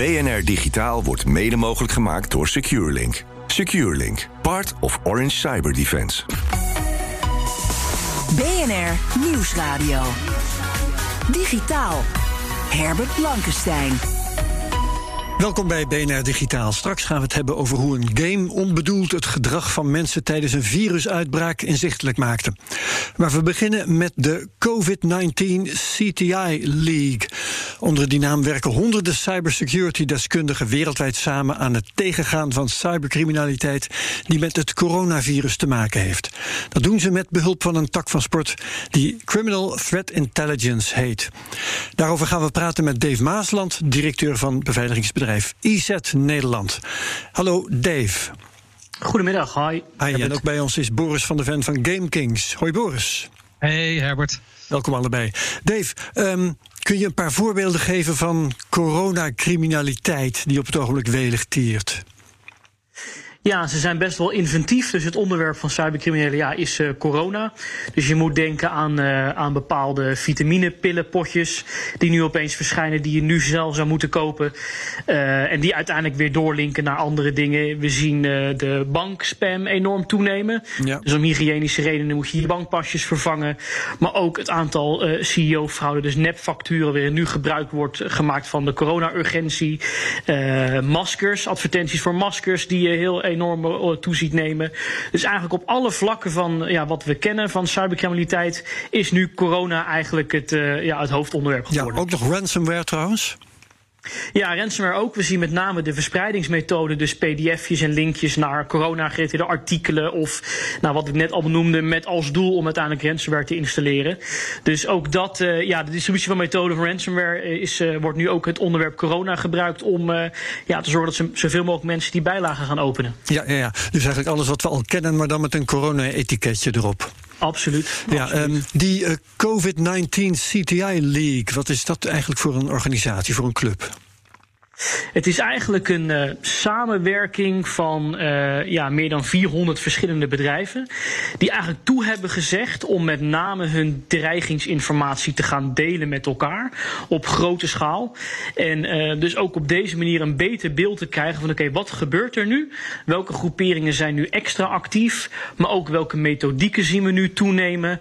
BNR Digitaal wordt mede mogelijk gemaakt door SecureLink. SecureLink, part of Orange Cyber Defense. BNR Nieuwsradio. Digitaal. Herbert Blankenstein. Welkom bij BNR Digitaal. Straks gaan we het hebben over hoe een game onbedoeld het gedrag van mensen tijdens een virusuitbraak inzichtelijk maakte. Maar we beginnen met de COVID-19 CTI League. Onder die naam werken honderden cybersecurity-deskundigen wereldwijd samen aan het tegengaan van cybercriminaliteit die met het coronavirus te maken heeft. Dat doen ze met behulp van een tak van sport die Criminal Threat Intelligence heet. Daarover gaan we praten met Dave Maasland, directeur van beveiligingsbedrijf IZ Nederland. Hallo Dave. Goedemiddag, hi. Hi, en ook bij ons is Boris van der Ven van GameKings. Hoi Boris. Hey Herbert. Welkom allebei. Dave, um, kun je een paar voorbeelden geven van coronacriminaliteit die op het ogenblik welig tiert? Ja, ze zijn best wel inventief. Dus het onderwerp van cybercriminelen ja, is uh, corona. Dus je moet denken aan, uh, aan bepaalde vitaminepillenpotjes die nu opeens verschijnen, die je nu zelf zou moeten kopen. Uh, en die uiteindelijk weer doorlinken naar andere dingen. We zien de bankspam enorm toenemen. Ja. Dus om hygiënische redenen moet je je bankpasjes vervangen. Maar ook het aantal CEO-fraude, dus nepfacturen, weer nu gebruik wordt gemaakt van de corona-urgentie. maskers, advertenties voor maskers die je heel enorm toeziet nemen. Dus eigenlijk op alle vlakken van ja, wat we kennen van cybercriminaliteit is nu corona eigenlijk het, uh, ja, het hoofdonderwerp geworden. Ja, ook nog ransomware trouwens. Ja, ransomware ook. We zien met name de verspreidingsmethode, dus pdf'jes en linkjes naar corona-gerelateerde artikelen of nou, wat ik net al benoemde, met als doel om uiteindelijk ransomware te installeren. Dus ook dat, uh, ja, de distributie van methoden van ransomware is, uh, wordt nu ook het onderwerp corona gebruikt om ja, te zorgen dat zoveel mogelijk mensen die bijlagen gaan openen. Ja, ja, ja, dus eigenlijk alles wat we al kennen, maar dan met een corona-etiketje erop. Absoluut. Ja, absoluut. Um, die uh, COVID-19 CTI League, wat is dat eigenlijk voor een organisatie, voor een club? Het is eigenlijk een uh, samenwerking van uh, ja, meer dan 400 verschillende bedrijven. Die eigenlijk toe hebben gezegd om met name hun dreigingsinformatie te gaan delen met elkaar. Op grote schaal. En uh, dus ook op deze manier een beter beeld te krijgen van oké, wat gebeurt er nu? Welke groeperingen zijn nu extra actief? Maar ook welke methodieken zien we nu toenemen?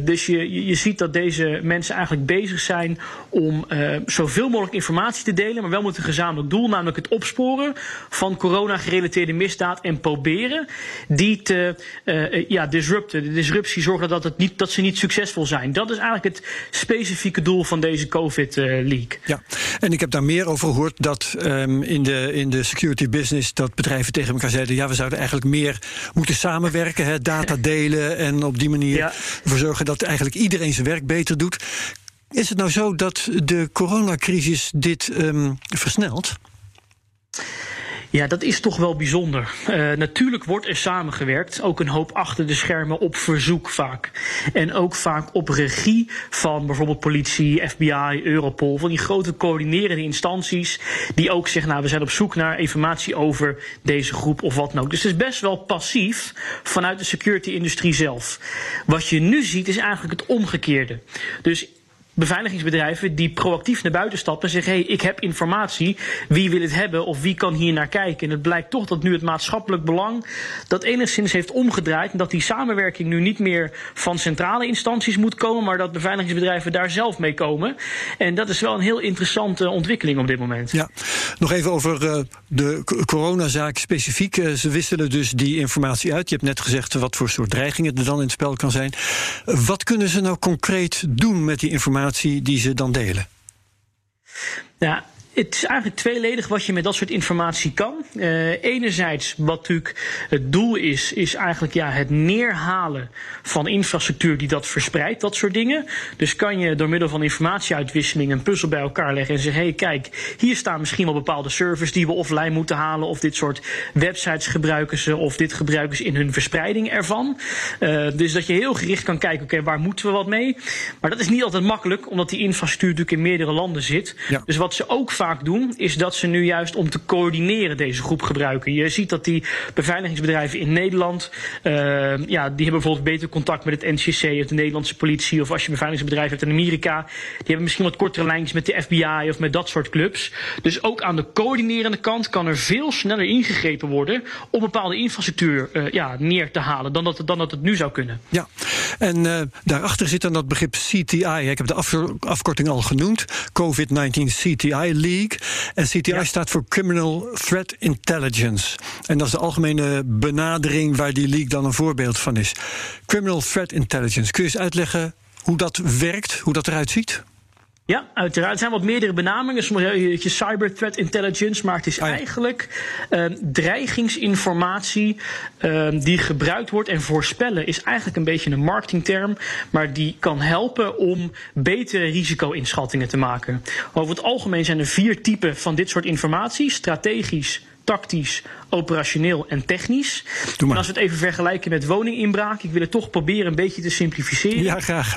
dus je, je ziet dat deze mensen eigenlijk bezig zijn om zoveel mogelijk informatie te delen, maar wel met een gezamenlijk doel, namelijk het opsporen van corona-gerelateerde misdaad en proberen die te uh, ja, disrupten. De disruptie zorgen dat, het niet, dat ze niet succesvol zijn. Dat is eigenlijk het specifieke doel van deze COVID-leak. Ja, en ik heb daar meer over gehoord dat um, in, de, in de security business dat bedrijven tegen elkaar zeiden: ja, we zouden eigenlijk meer moeten samenwerken, hè, data delen en op die manier ja. ervoor zorgen dat eigenlijk iedereen zijn werk beter doet. Is het nou zo dat de coronacrisis dit um, versnelt? Ja, dat is toch wel bijzonder. Uh, natuurlijk wordt er samengewerkt, ook een hoop achter de schermen op verzoek vaak. En ook vaak op regie van bijvoorbeeld politie, FBI, Europol, van die grote coördinerende instanties die ook zeggen, nou we zijn op zoek naar informatie over deze groep of wat dan ook. Dus het is best wel passief vanuit de security-industrie zelf. Wat je nu ziet is eigenlijk het omgekeerde. Dus beveiligingsbedrijven die proactief naar buiten stappen en zeggen: hé, hey, ik heb informatie, wie wil het hebben of wie kan hier naar kijken? En het blijkt toch dat nu het maatschappelijk belang dat enigszins heeft omgedraaid en dat die samenwerking nu niet meer van centrale instanties moet komen, maar dat beveiligingsbedrijven daar zelf mee komen. En dat is wel een heel interessante ontwikkeling op dit moment. Ja, nog even over uh, de coronazaak specifiek. Uh, ze wisselen dus die informatie uit. Je hebt net gezegd wat voor soort dreigingen er dan in het spel kan zijn. Wat kunnen ze nou concreet doen met die informatie? Die ze dan delen? Ja, het is eigenlijk tweeledig wat je met dat soort informatie kan. Uh, enerzijds, wat natuurlijk het doel is, is eigenlijk ja, het neerhalen van infrastructuur die dat verspreidt, dat soort dingen. Dus kan je door middel van informatieuitwisseling een puzzel bij elkaar leggen en zeggen: hé, hey, kijk, hier staan misschien wel bepaalde servers die we offline moeten halen, of dit soort websites gebruiken ze, of dit gebruiken ze in hun verspreiding ervan. Uh, dus dat je heel gericht kan kijken: oké, okay, waar moeten we wat mee? Maar dat is niet altijd makkelijk, omdat die infrastructuur natuurlijk in meerdere landen zit. Ja. Dus wat ze ook vaak doen, is dat ze nu juist om te coördineren deze groep gebruiken. Je ziet dat die beveiligingsbedrijven in Nederland, uh, ja, die hebben bijvoorbeeld beter contact met het NCC of de Nederlandse politie. Of als je beveiligingsbedrijf hebt in Amerika, die hebben misschien wat kortere lijntjes met de FBI of met dat soort clubs. Dus ook aan de coördinerende kant kan er veel sneller ingegrepen worden om bepaalde infrastructuur uh, ja, neer te halen dan dat, dan dat het nu zou kunnen. Ja, en uh, daarachter zit dan dat begrip CTI. Ik heb de af, afkorting al genoemd. COVID-19 CTI League. En CTI ja. staat voor Criminal Threat Intelligence. En dat is de algemene benadering waar die league dan een voorbeeld van is. Criminal Threat Intelligence. Kun je eens uitleggen hoe dat werkt, hoe dat eruit ziet? Ja, uiteraard. Er zijn wat meerdere benamingen. Soms je cyber threat intelligence, maar het is ja. eigenlijk uh, dreigingsinformatie uh, die gebruikt wordt. En voorspellen is eigenlijk een beetje een marketingterm, maar die kan helpen om betere risico-inschattingen te maken. Over het algemeen zijn er vier typen van dit soort informatie: strategisch, tactisch, operationeel en technisch. Doe maar. En als we het even vergelijken met woninginbraak, ik wil het toch proberen een beetje te simplificeren. Ja, graag.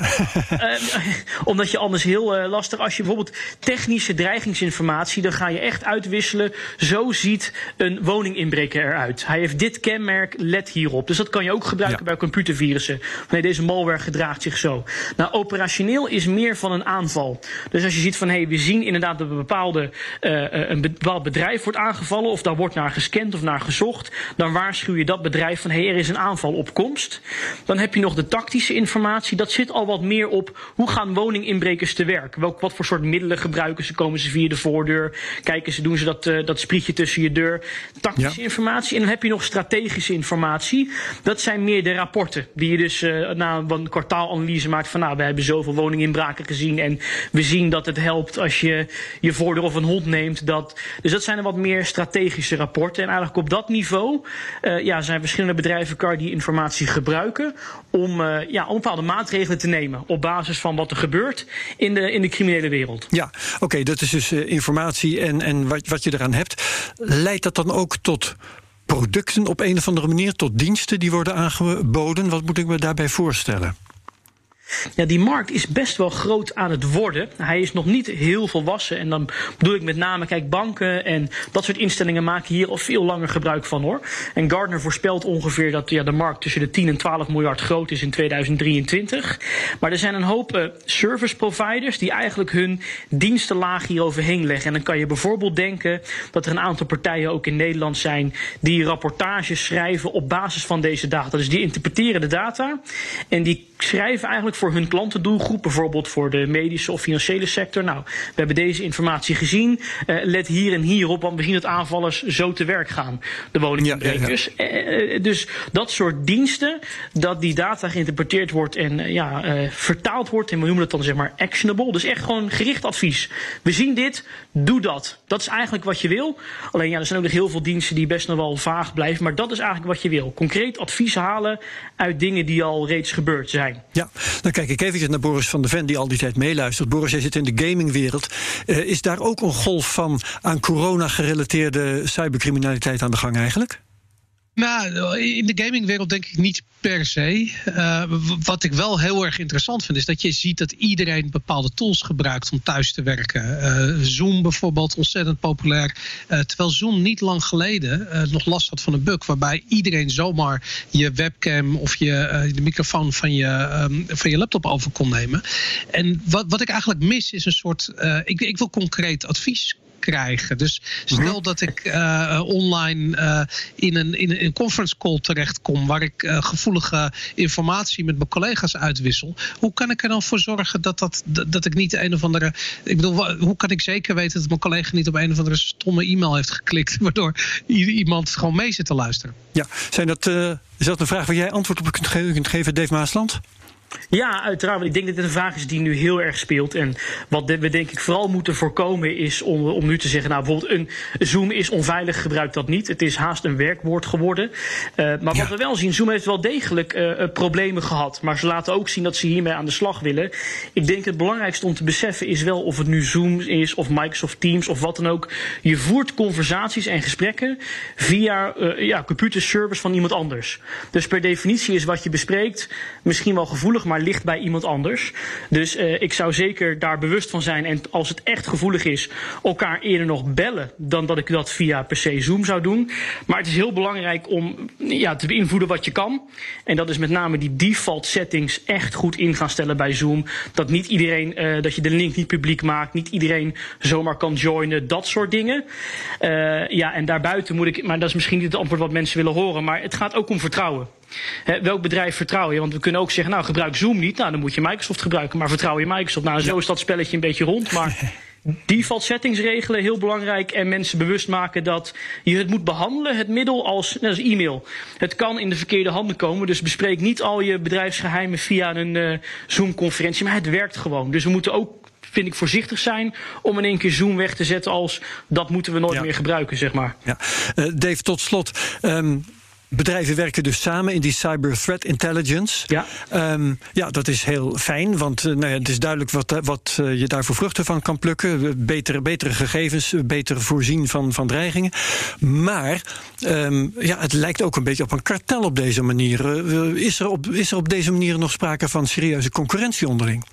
Uh, omdat je anders heel uh, lastig, als je bijvoorbeeld technische dreigingsinformatie, dan ga je echt uitwisselen. Zo ziet een woninginbreker eruit. Hij heeft dit kenmerk, let hierop. Dus dat kan je ook gebruiken Ja. bij computervirussen. Nee, deze malware gedraagt zich zo. Nou, operationeel is meer van een aanval. Dus als je ziet van hé, hey, we zien inderdaad dat een, bepaalde, uh, een bepaald bedrijf wordt aangevallen, of daar wordt naar gescand of naar gezocht, dan waarschuw je dat bedrijf van hé, hey, er is een aanval op komst. Dan heb je nog de tactische informatie. Dat zit al wat meer op hoe gaan woninginbrekers te werk? Welk, wat voor soort middelen gebruiken ze? Komen ze via de voordeur? Kijken ze, doen ze dat, uh, dat sprietje tussen je deur? Tactische Ja. informatie. En dan heb je nog strategische informatie. Dat zijn meer de rapporten. Die je dus uh, na een kwartaalanalyse maakt van nou, we hebben zoveel woninginbraken gezien. En we zien dat het helpt als je je voordeur of een hond neemt. Dat, dus dat zijn er wat meer strategische rapporten. En eigenlijk op dat niveau uh, ja, zijn verschillende bedrijven Car die informatie gebruiken om, uh, ja, om bepaalde maatregelen te nemen op basis van wat er gebeurt in de, in de criminele wereld. Ja, oké, dat is dus uh, informatie en, en wat, wat je eraan hebt. Leidt dat dan ook tot producten op een of andere manier, tot diensten die worden aangeboden? Wat moet ik me daarbij voorstellen? Ja, die markt is best wel groot aan het worden. Hij is nog niet heel volwassen. En dan bedoel ik met name, kijk, banken en dat soort instellingen maken hier al veel langer gebruik van hoor. En Gardner voorspelt ongeveer dat ja, de markt tussen de 10 en 12 miljard groot is in 2023. Maar er zijn een hoop uh, service providers die eigenlijk hun dienstenlaag hier overheen leggen. En dan kan je bijvoorbeeld denken dat er een aantal partijen ook in Nederland zijn die rapportages schrijven op basis van deze data. Dus die interpreteren de data en die schrijven eigenlijk voor hun klantendoelgroep, bijvoorbeeld voor de medische of financiële sector. Nou, we hebben deze informatie gezien. Uh, let hier en hier op, want we zien dat aanvallers zo te werk gaan, de woninginbrekers. Ja, ja, ja. uh, dus dat soort diensten, dat die data geïnterpreteerd wordt en ja, vertaald wordt. En we noemen het dan zeg maar actionable. Dus echt gewoon gericht advies. We zien dit, doe dat. Dat is eigenlijk wat je wil. Alleen ja, er zijn ook nog heel veel diensten die best nog wel vaag blijven. Maar dat is eigenlijk wat je wil. Concreet advies halen uit dingen die al reeds gebeurd zijn. Ja, dan kijk ik even naar Boris van der Ven, die al die tijd meeluistert. Boris, jij zit in de gamingwereld. Uh, is daar ook een golf van aan corona gerelateerde cybercriminaliteit aan de gang eigenlijk? Nou, in de gamingwereld denk ik niet per se. Uh, wat ik wel heel erg interessant vind, is dat je ziet dat iedereen bepaalde tools gebruikt om thuis te werken. Uh, Zoom bijvoorbeeld, ontzettend populair. Uh, terwijl Zoom niet lang geleden nog last had van een bug, waarbij iedereen zomaar je webcam of je, de microfoon van je, um, van je laptop over kon nemen. En wat, wat ik eigenlijk mis, is een soort. ik, ik wil concreet advies krijgen. Dus stel dat ik uh, online uh, in, een, in een conference call terechtkom waar ik uh, gevoelige informatie met mijn collega's uitwissel. Hoe kan ik er dan voor zorgen dat, dat, dat ik niet een of andere. Ik bedoel, hoe kan ik zeker weten dat mijn collega niet op een of andere stomme e-mail heeft geklikt, waardoor iemand gewoon mee zit te luisteren? Ja, zijn dat, is dat een vraag waar jij antwoord op kunt, ge kunt geven, Dave Maasland? Ja, uiteraard. Ik denk dat dit een vraag is die nu heel erg speelt. En wat we denk ik vooral moeten voorkomen is om, om nu te zeggen... nou, bijvoorbeeld een Zoom is onveilig, gebruik dat niet. Het is haast een werkwoord geworden. Uh, maar ja. wat we wel zien, Zoom heeft wel degelijk uh, problemen gehad. Maar ze laten ook zien dat ze hiermee aan de slag willen. Ik denk het belangrijkste om te beseffen is wel of het nu Zoom is... of Microsoft Teams of wat dan ook. Je voert conversaties en gesprekken via uh, ja, computerservice van iemand anders. Dus per definitie is wat je bespreekt misschien wel gevoelig maar ligt bij iemand anders. Dus uh, ik zou zeker daar bewust van zijn. En als het echt gevoelig is, elkaar eerder nog bellen dan dat ik dat via per se Zoom zou doen. Maar het is heel belangrijk om ja, te beïnvloeden wat je kan. En dat is met name die default settings echt goed in gaan stellen bij Zoom. Dat niet iedereen, uh, dat je de link niet publiek maakt, niet iedereen zomaar kan joinen, dat soort dingen. Uh, ja, en daarbuiten moet ik, maar dat is misschien niet het antwoord wat mensen willen horen, maar het gaat ook om vertrouwen. He, welk bedrijf vertrouw je? Want we kunnen ook zeggen, nou gebruik Zoom niet. Nou, dan moet je Microsoft gebruiken. Maar vertrouw je Microsoft? Nou, zo is dat spelletje een beetje rond. Maar default settings regelen, heel belangrijk. En mensen bewust maken dat je het moet behandelen, het middel, als, als e-mail. Het kan in de verkeerde handen komen. Dus bespreek niet al je bedrijfsgeheimen via een uh, Zoom-conferentie. Maar het werkt gewoon. Dus we moeten ook vind ik voorzichtig zijn om in één keer Zoom weg te zetten als dat moeten we nooit Ja. meer gebruiken, zeg maar. Ja. Uh, Dave, tot slot. Um, Bedrijven werken dus samen in die cyber threat intelligence. Ja, um, ja dat is heel fijn, want uh, nou ja, het is duidelijk wat, wat uh, je daarvoor vruchten van kan plukken. Betere, betere gegevens, beter voorzien van, van dreigingen. Maar um, ja, het lijkt ook een beetje op een kartel op deze manier. Uh, is, er op, is er op deze manier nog sprake van serieuze concurrentie onderling?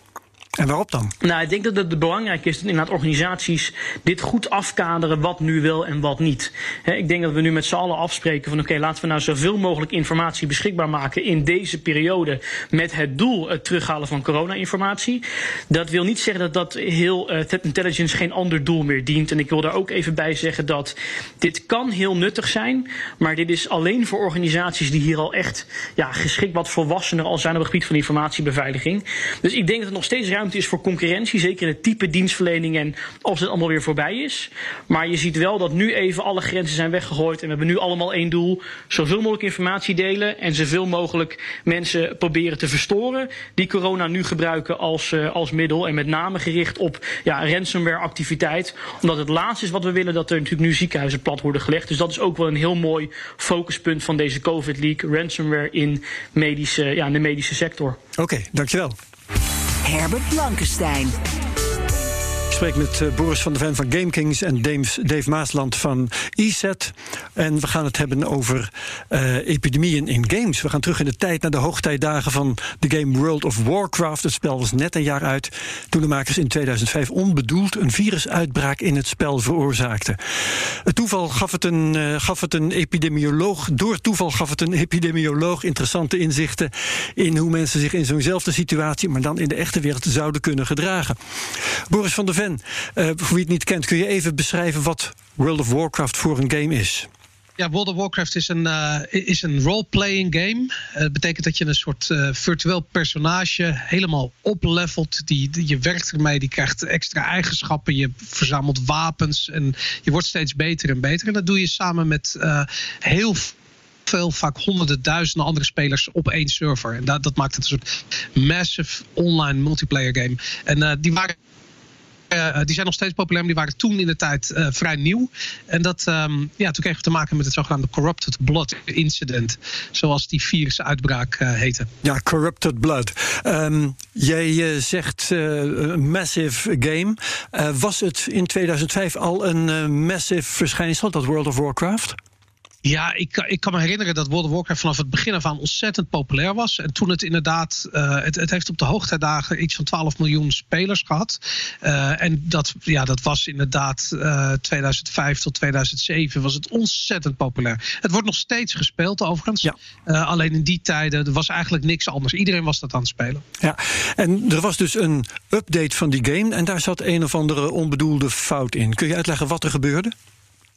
En waarop dan? Nou, ik denk dat het belangrijk is dat inderdaad organisaties dit goed afkaderen wat nu wel en wat niet. Ik denk dat we nu met z'n allen afspreken van oké, laten we nou zoveel mogelijk informatie beschikbaar maken in deze periode met het doel het terughalen van corona-informatie. Dat wil niet zeggen dat dat heel uh, threat intelligence geen ander doel meer dient. En ik wil daar ook even bij zeggen dat dit kan heel nuttig zijn, maar dit is alleen voor organisaties die hier al echt ja, geschikt wat volwassener al zijn op het gebied van informatiebeveiliging. Dus ik denk dat het nog steeds ruimte is voor concurrentie, zeker het type dienstverlening en als het allemaal weer voorbij is. Maar je ziet wel dat nu even alle grenzen zijn weggegooid en we hebben nu allemaal één doel: zoveel mogelijk informatie delen en zoveel mogelijk mensen proberen te verstoren die corona nu gebruiken als, uh, als middel. En met name gericht op ja, ransomware activiteit. Omdat het laatste is wat we willen dat er natuurlijk nu ziekenhuizen plat worden gelegd. Dus dat is ook wel een heel mooi focuspunt van deze COVID League. Ransomware in, medische, ja, in de medische sector. Oké, dankjewel. Herbert Blankenstein. Spreek met uh, Boris van der Ven van GameKings en Dave, Maasland van ESET. En we gaan het hebben over uh, epidemieën in games. We gaan terug in de tijd naar de hoogtijdagen van de game World of Warcraft. Het spel was net een jaar uit toen de makers in 2005 onbedoeld een virusuitbraak in het spel veroorzaakten. Het toeval gaf het, een, uh, gaf het een epidemioloog, door toeval gaf het een epidemioloog interessante inzichten in hoe mensen zich in zo'nzelfde situatie, maar dan in de echte wereld, zouden kunnen gedragen. Boris van der Ven uh, voor wie het niet kent, kun je even beschrijven wat World of Warcraft voor een game is? Ja, World of Warcraft is een, uh, is een role-playing game. Uh, dat betekent dat je een soort virtueel personage helemaal oplevelt. Die, die, je werkt ermee, die krijgt extra eigenschappen. Je verzamelt wapens en je wordt steeds beter en beter. En dat doe je samen met heel veel, vaak honderden, duizenden andere spelers op één server. En dat, dat maakt het een soort massive online multiplayer game. En die waren uh, die zijn nog steeds populair, maar die waren toen in de tijd uh, vrij nieuw. En dat, um, ja, toen kregen we te maken met het zogenaamde Corrupted Blood Incident. Zoals die virusuitbraak uh, heette. Ja, Corrupted Blood. Um, jij zegt massive game. was het in 2005 al een massive verschijnsel, dat World of Warcraft? Ja, ik, ik kan me herinneren dat World of Warcraft vanaf het begin af aan ontzettend populair was. En toen het inderdaad, uh, het, het heeft op de hoogtijdagen iets van 12 miljoen spelers gehad. Uh, en dat, ja, dat was inderdaad uh, 2005 tot 2007 was het ontzettend populair. Het wordt nog steeds gespeeld overigens. Ja. Alleen in die tijden er was eigenlijk niks anders. Iedereen was dat aan het spelen. Ja, en er was dus een update van die game en daar zat een of andere onbedoelde fout in. Kun je uitleggen wat er gebeurde?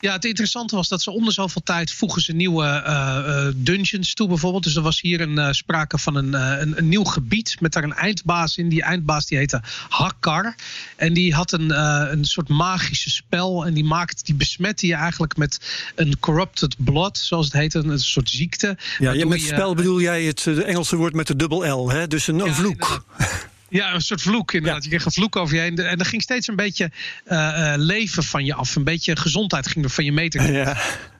Ja, het interessante was dat ze om de zoveel tijd voegen ze nieuwe uh, uh, dungeons toe bijvoorbeeld. Dus er was hier een, uh, sprake van een, een, een, nieuw gebied met daar een eindbaas in. Die eindbaas die heette Hakkar. En die had een, een soort magische spel. En die, maakt, die besmette je eigenlijk met een corrupted blood, zoals het heet. Een, een soort ziekte. Ja, met je, spel bedoel jij het Engelse woord met de dubbel L, hè? Dus een, een ja, vloek. Ja, een soort vloek inderdaad. Ja. Je kreeg een vloek over je heen. En er ging steeds een beetje uh, uh, leven van je af. Een beetje gezondheid ging er van je meter. Ja.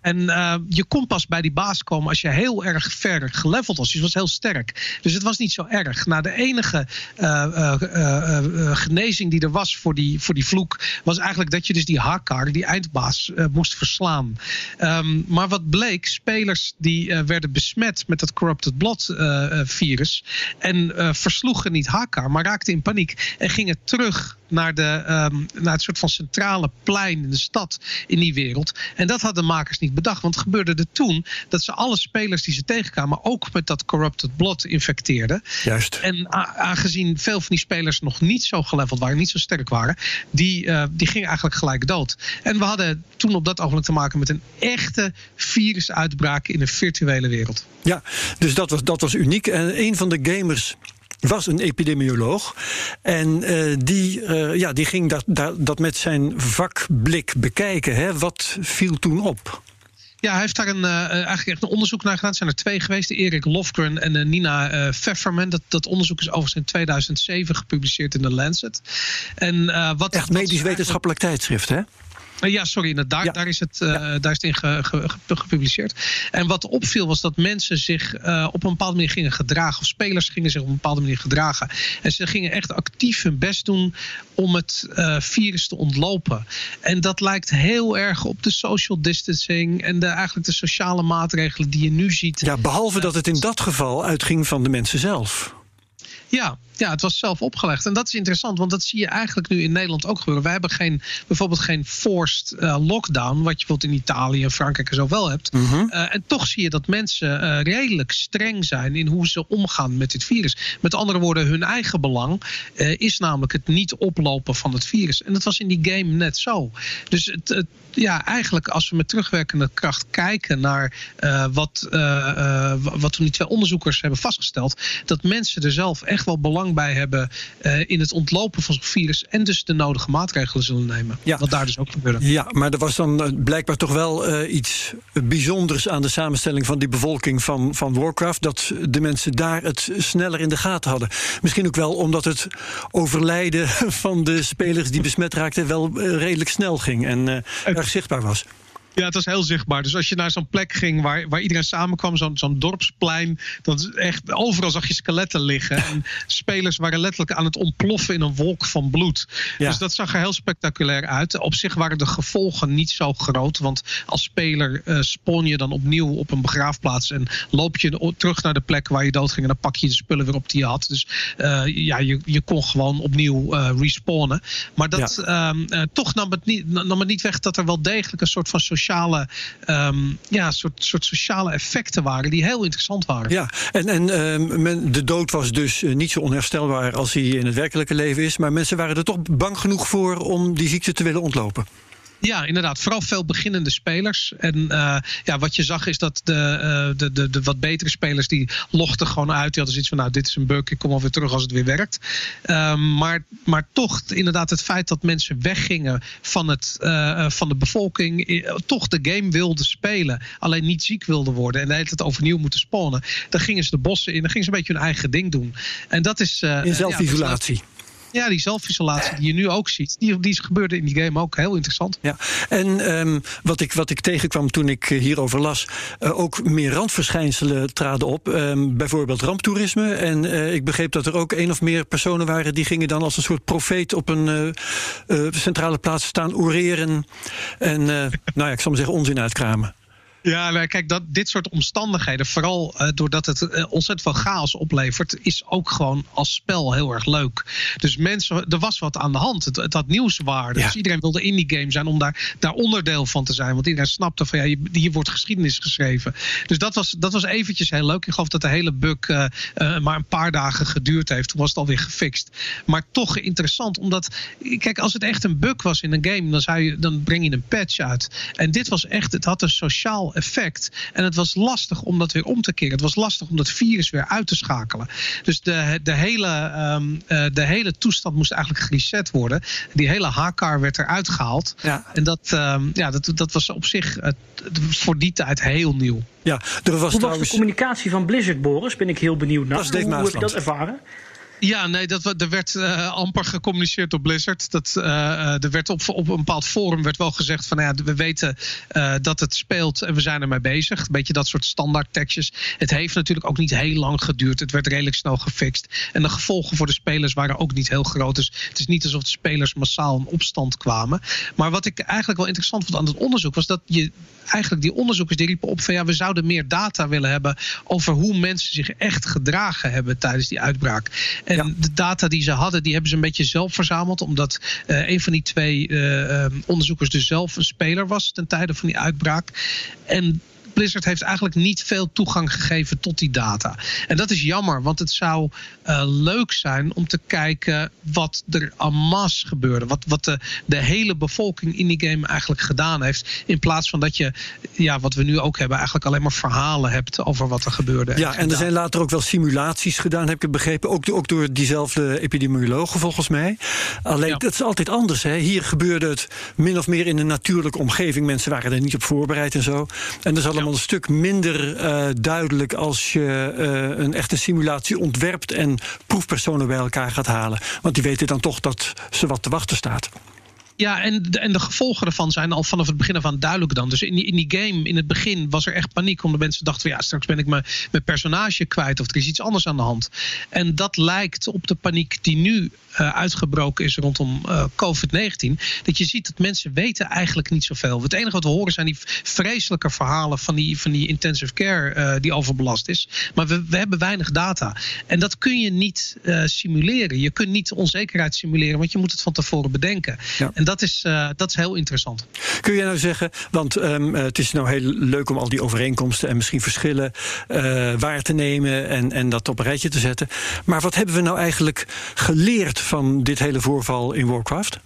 En uh, je kon pas bij die baas komen als je heel erg ver geleveld was. Dus was heel sterk. Dus het was niet zo erg. Nou, de enige uh, genezing die er was voor die, voor die vloek was eigenlijk dat je dus die Hakar, die eindbaas, moest verslaan. Um, maar wat bleek, spelers die werden besmet met dat Corrupted Blood virus en versloegen niet Hakar, maar raakten in paniek en gingen terug naar, de, um, naar het soort van centrale plein in de stad in die wereld. En dat hadden de makers niet bedacht. Want het gebeurde er toen dat ze alle spelers die ze tegenkwamen ook met dat corrupted blood infecteerden. Juist. En aangezien veel van die spelers nog niet zo geleveld waren, niet zo sterk waren, die, uh, die gingen eigenlijk gelijk dood. En we hadden toen op dat ogenblik te maken met een echte virusuitbraak in een virtuele wereld. Ja, dus dat was, dat was uniek. En een van de gamers was een epidemioloog. En uh, die, uh, ja, die ging dat, dat, dat met zijn vakblik bekijken. Hè. Wat viel toen op? Ja, hij heeft daar een, uh, eigenlijk echt een onderzoek naar gedaan. Er zijn er twee geweest, Erik Lofgren en uh, Nina uh, Pfefferman. Dat, dat onderzoek is overigens in 2007 gepubliceerd in de Lancet. En, wat, echt medisch wetenschappelijk tijdschrift, hè? Eh, ja, sorry, daar, daar, is het, uh, daar is het in gepubliceerd. En wat opviel was dat mensen zich uh, op een bepaalde manier gingen gedragen. Of spelers gingen zich op een bepaalde manier gedragen. En ze gingen echt actief hun best doen om het virus te ontlopen. En dat lijkt heel erg op de social distancing en de, eigenlijk de sociale maatregelen die je nu ziet. Ja, behalve dat het in dat geval uitging van de mensen zelf. Ja, ja, het was zelf opgelegd. En dat is interessant, want dat zie je eigenlijk nu in Nederland ook gebeuren. Wij hebben geen, bijvoorbeeld geen forced uh, lockdown, wat je bijvoorbeeld in Italië en Frankrijk en zo wel hebt. Mm -hmm. uh, en toch zie je dat mensen uh, redelijk streng zijn in hoe ze omgaan met dit virus. Met andere woorden, hun eigen belang is namelijk het niet oplopen van het virus. En dat was in die game net zo. Dus het, het ja, eigenlijk als we met terugwerkende kracht kijken naar wat, wat die twee onderzoekers hebben vastgesteld, dat mensen er zelf echt wel belang bij hebben uh, in het ontlopen van zo'n virus. En dus de nodige maatregelen zullen nemen. Ja. Wat daar dus ook gebeurde. Ja, maar er was dan uh, blijkbaar toch wel uh, iets bijzonders aan de samenstelling van die bevolking van, van Warcraft. Dat de mensen daar het sneller in de gaten hadden. Misschien ook wel omdat het overlijden van de spelers die besmet raakten wel redelijk snel ging en erg zichtbaar was. Ja, het was heel zichtbaar. Dus als je naar zo'n plek ging waar, waar iedereen samenkwam, zo'n zo'n dorpsplein, dan echt overal zag je skeletten liggen. En spelers waren letterlijk aan het ontploffen in een wolk van bloed. Ja. Dus dat zag er heel spectaculair uit. Op zich waren de gevolgen niet zo groot, want als speler uh, spawn je dan opnieuw op een begraafplaats en loop je terug naar de plek waar je doodging en dan pak je de spullen weer op die je had. Dus uh, ja, je, je kon gewoon opnieuw uh, respawnen. Maar dat ja. um, toch nam het, niet, nam het niet weg dat er wel degelijk een soort van sociale sociale, um, ja, soort, soort sociale effecten waren die heel interessant waren. Ja, en, en men, de dood was dus uh, niet zo onherstelbaar als hij in het werkelijke leven is. Maar mensen waren er toch bang genoeg voor om die ziekte te willen ontlopen. Ja, inderdaad. Vooral veel beginnende spelers. En uh, ja, wat je zag is dat de, uh, de, de, de wat betere spelers die lochten gewoon uit. Die hadden zoiets van, nou, dit is een bug, ik kom alweer terug als het weer werkt. Um, maar, maar toch, inderdaad, het feit dat mensen weggingen van, het, uh, van de bevolking, toch de game wilden spelen, alleen niet ziek wilden worden en de hele tijd overnieuw moeten spawnen. Dan gingen ze de bossen in, dan gingen ze een beetje hun eigen ding doen. En dat is. in zelfisolatie. Ja, ja, die zelfisolatie die je nu ook ziet, die, die gebeurde in die game ook heel interessant. Ja, en um, wat, ik, wat ik tegenkwam toen ik eh, hierover las, uh, ook meer randverschijnselen traden op. Um, bijvoorbeeld ramptoerisme. En uh, ik begreep dat er ook één of meer personen waren die gingen dan als een soort profeet op een centrale plaats staan oreren. En nou ja, ik zal maar zeggen, onzin uitkramen. Ja, nou, kijk, dat, dit soort omstandigheden, vooral uh, doordat het uh, ontzettend veel chaos oplevert, is ook gewoon als spel heel erg leuk. Dus mensen, er was wat aan de hand. Het, het had nieuwswaarde. Ja. Dus iedereen wilde in die game zijn om daar, daar onderdeel van te zijn. Want iedereen snapte van ja, hier wordt geschiedenis geschreven. Dus dat was, dat was eventjes heel leuk. Ik geloof dat de hele bug uh, maar een paar dagen geduurd heeft. Toen was het alweer gefixt. Maar toch interessant, omdat, kijk, als het echt een bug was in een game, dan, zou je, dan breng je een patch uit. En dit was echt, het had een sociaal effect. En het was lastig om dat weer om te keren. Het was lastig om dat virus weer uit te schakelen. Dus de, de, hele, um, uh, de hele toestand moest eigenlijk gereset worden. Die hele Hakar werd eruit gehaald. Ja. En dat, um, ja, dat, dat was op zich uh, voor die tijd heel nieuw. Ja, er was Hoe trouwens... was de communicatie van Blizzard, Boris? Ben ik heel benieuwd naar. Hoe heb je dat ervaren? Ja, nee, dat, er werd uh, amper gecommuniceerd op Blizzard. Dat, uh, er werd op, op een bepaald forum werd wel gezegd van ja, we weten dat het speelt en we zijn ermee bezig. Een beetje dat soort standaard tekstjes. Het heeft natuurlijk ook niet heel lang geduurd. Het werd redelijk snel gefixt. En de gevolgen voor de spelers waren ook niet heel groot. Dus het is niet alsof de spelers massaal in opstand kwamen. Maar wat ik eigenlijk wel interessant vond aan het onderzoek was dat je eigenlijk die onderzoekers die riepen op van ja, we zouden meer data willen hebben over hoe mensen zich echt gedragen hebben tijdens die uitbraak. En de data die ze hadden, die hebben ze een beetje zelf verzameld. Omdat uh, een van die twee uh, onderzoekers dus zelf een speler was ten tijde van die uitbraak. En Blizzard heeft eigenlijk niet veel toegang gegeven tot die data. En dat is jammer, want het zou uh, leuk zijn om te kijken wat er en masse gebeurde. Wat, wat de, de hele bevolking in die game eigenlijk gedaan heeft. In plaats van dat je, ja, wat we nu ook hebben, eigenlijk alleen maar verhalen hebt over wat er gebeurde. Ja, en, er zijn later ook wel simulaties gedaan, heb ik begrepen. Ook, ook door diezelfde epidemiologen volgens mij. Alleen, ja. dat is altijd anders. Hè. Hier gebeurde het min of meer in een natuurlijke omgeving. Mensen waren er niet op voorbereid en zo. En er is allemaal een stuk minder uh, duidelijk als je uh, een echte simulatie ontwerpt en proefpersonen bij elkaar gaat halen. Want die weten dan toch dat ze wat te wachten staat. Ja, en de, en de gevolgen ervan zijn al vanaf het begin af aan duidelijk dan. Dus in die, in die game, in het begin, was er echt paniek. Omdat mensen dachten van ja, straks ben ik mijn, mijn personage kwijt. Of er is iets anders aan de hand. En dat lijkt op de paniek die nu uh, uitgebroken is rondom uh, COVID-19. Dat je ziet dat mensen weten eigenlijk niet zoveel. Het enige wat we horen zijn die vreselijke verhalen van die, van die intensive care uh, die overbelast is. Maar we, we hebben weinig data. En dat kun je niet simuleren. Je kunt niet onzekerheid simuleren, want je moet het van tevoren bedenken. Ja. En dat is, dat is heel interessant. Kun je nou zeggen, want um, het is nou heel leuk om al die overeenkomsten en misschien verschillen waar te nemen en, en dat op een rijtje te zetten. Maar wat hebben we nou eigenlijk geleerd van dit hele voorval in Warcraft?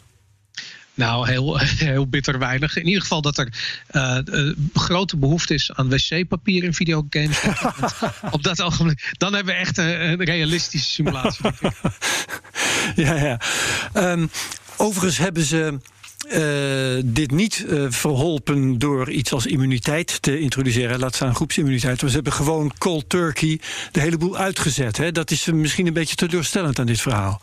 Nou, heel, heel bitter weinig. In ieder geval dat er uh, uh, grote behoefte is aan wc-papier in videogames. Op dat ogenblik. Dan hebben we echt een, een realistische simulatie. ja, ja. Um, overigens hebben ze. Uh, dit niet uh, verholpen door iets als immuniteit te introduceren, laat staan groepsimmuniteit. Maar ze hebben gewoon cold turkey de hele boel uitgezet. Hè? Dat is misschien een beetje teleurstellend aan dit verhaal.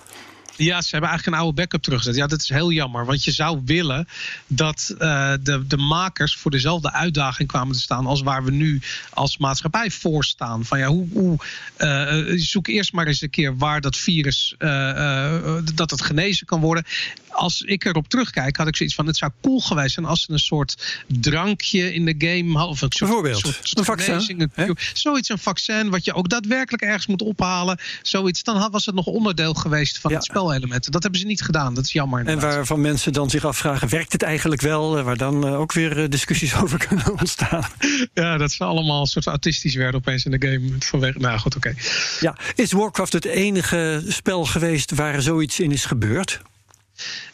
Ja, ze hebben eigenlijk een oude backup teruggezet. Ja, dat is heel jammer. Want je zou willen dat uh, de, de makers voor dezelfde uitdaging kwamen te staan als waar we nu als maatschappij voor staan. Van ja, hoe, hoe uh, zoek eerst maar eens een keer waar dat virus dat het genezen kan worden als ik erop terugkijk, had ik zoiets van: het zou cool geweest zijn als ze een soort drankje in de game hadden. Of een soort, Bijvoorbeeld soort, een vaccin. Een, zoiets, een vaccin, wat je ook daadwerkelijk ergens moet ophalen. Zoiets, dan was het nog onderdeel geweest van ja. het spelelementen. Dat hebben ze niet gedaan. Dat is jammer. En waarvan mensen dan zich afvragen: werkt het eigenlijk wel? Waar dan ook weer discussies over kunnen ontstaan. Ja, dat ze allemaal een soort autistisch werden opeens in de game. Vanwege, nou goed, oké. Okay. Ja, is Warcraft het enige spel geweest waar zoiets in is gebeurd?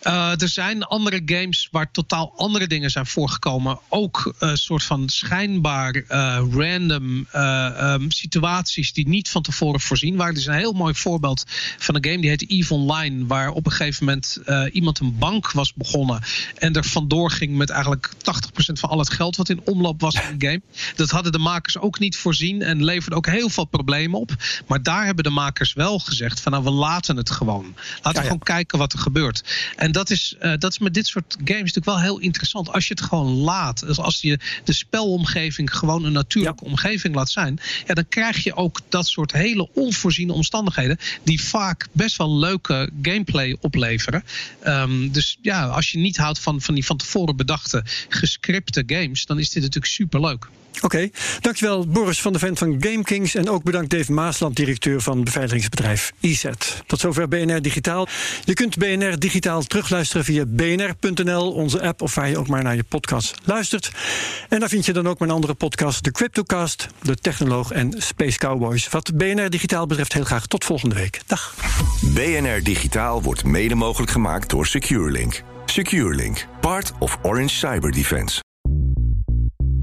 Uh, er zijn andere games waar totaal andere dingen zijn voorgekomen. Ook een uh, soort van schijnbaar uh, random um, situaties die niet van tevoren voorzien waren. Er is een heel mooi voorbeeld van een game die heet EVE Online. Waar op een gegeven moment iemand een bank was begonnen. En er vandoor ging met eigenlijk 80% van al het geld wat in omloop was in de game. Dat hadden de makers ook niet voorzien. En leverde ook heel veel problemen op. Maar daar hebben de makers wel gezegd van nou we laten het gewoon. Laten ja, we gewoon kijken wat er gebeurt. En dat is, uh, dat is met dit soort games natuurlijk wel heel interessant. Als je het gewoon laat. Dus als je de spelomgeving gewoon een natuurlijke ja. omgeving laat zijn. Ja, dan krijg je ook dat soort hele onvoorziene omstandigheden. Die vaak best wel leuke gameplay opleveren. Um, dus ja, als je niet houdt van, van die van tevoren bedachte gescripte games. Dan is dit natuurlijk super leuk. Oké, dankjewel Boris van de Vent van GameKings. En ook bedankt Dave Maasland, directeur van beveiligingsbedrijf IZ. Tot zover BNR Digitaal. Je kunt BNR Digitaal terugluisteren via bnr.nl, onze app... of waar je ook maar naar je podcast luistert. En daar vind je dan ook mijn andere podcast, de Cryptocast... de Technoloog en Space Cowboys. Wat BNR Digitaal betreft heel graag tot volgende week. Dag. BNR Digitaal wordt mede mogelijk gemaakt door SecureLink. SecureLink, part of Orange Cyber Defense.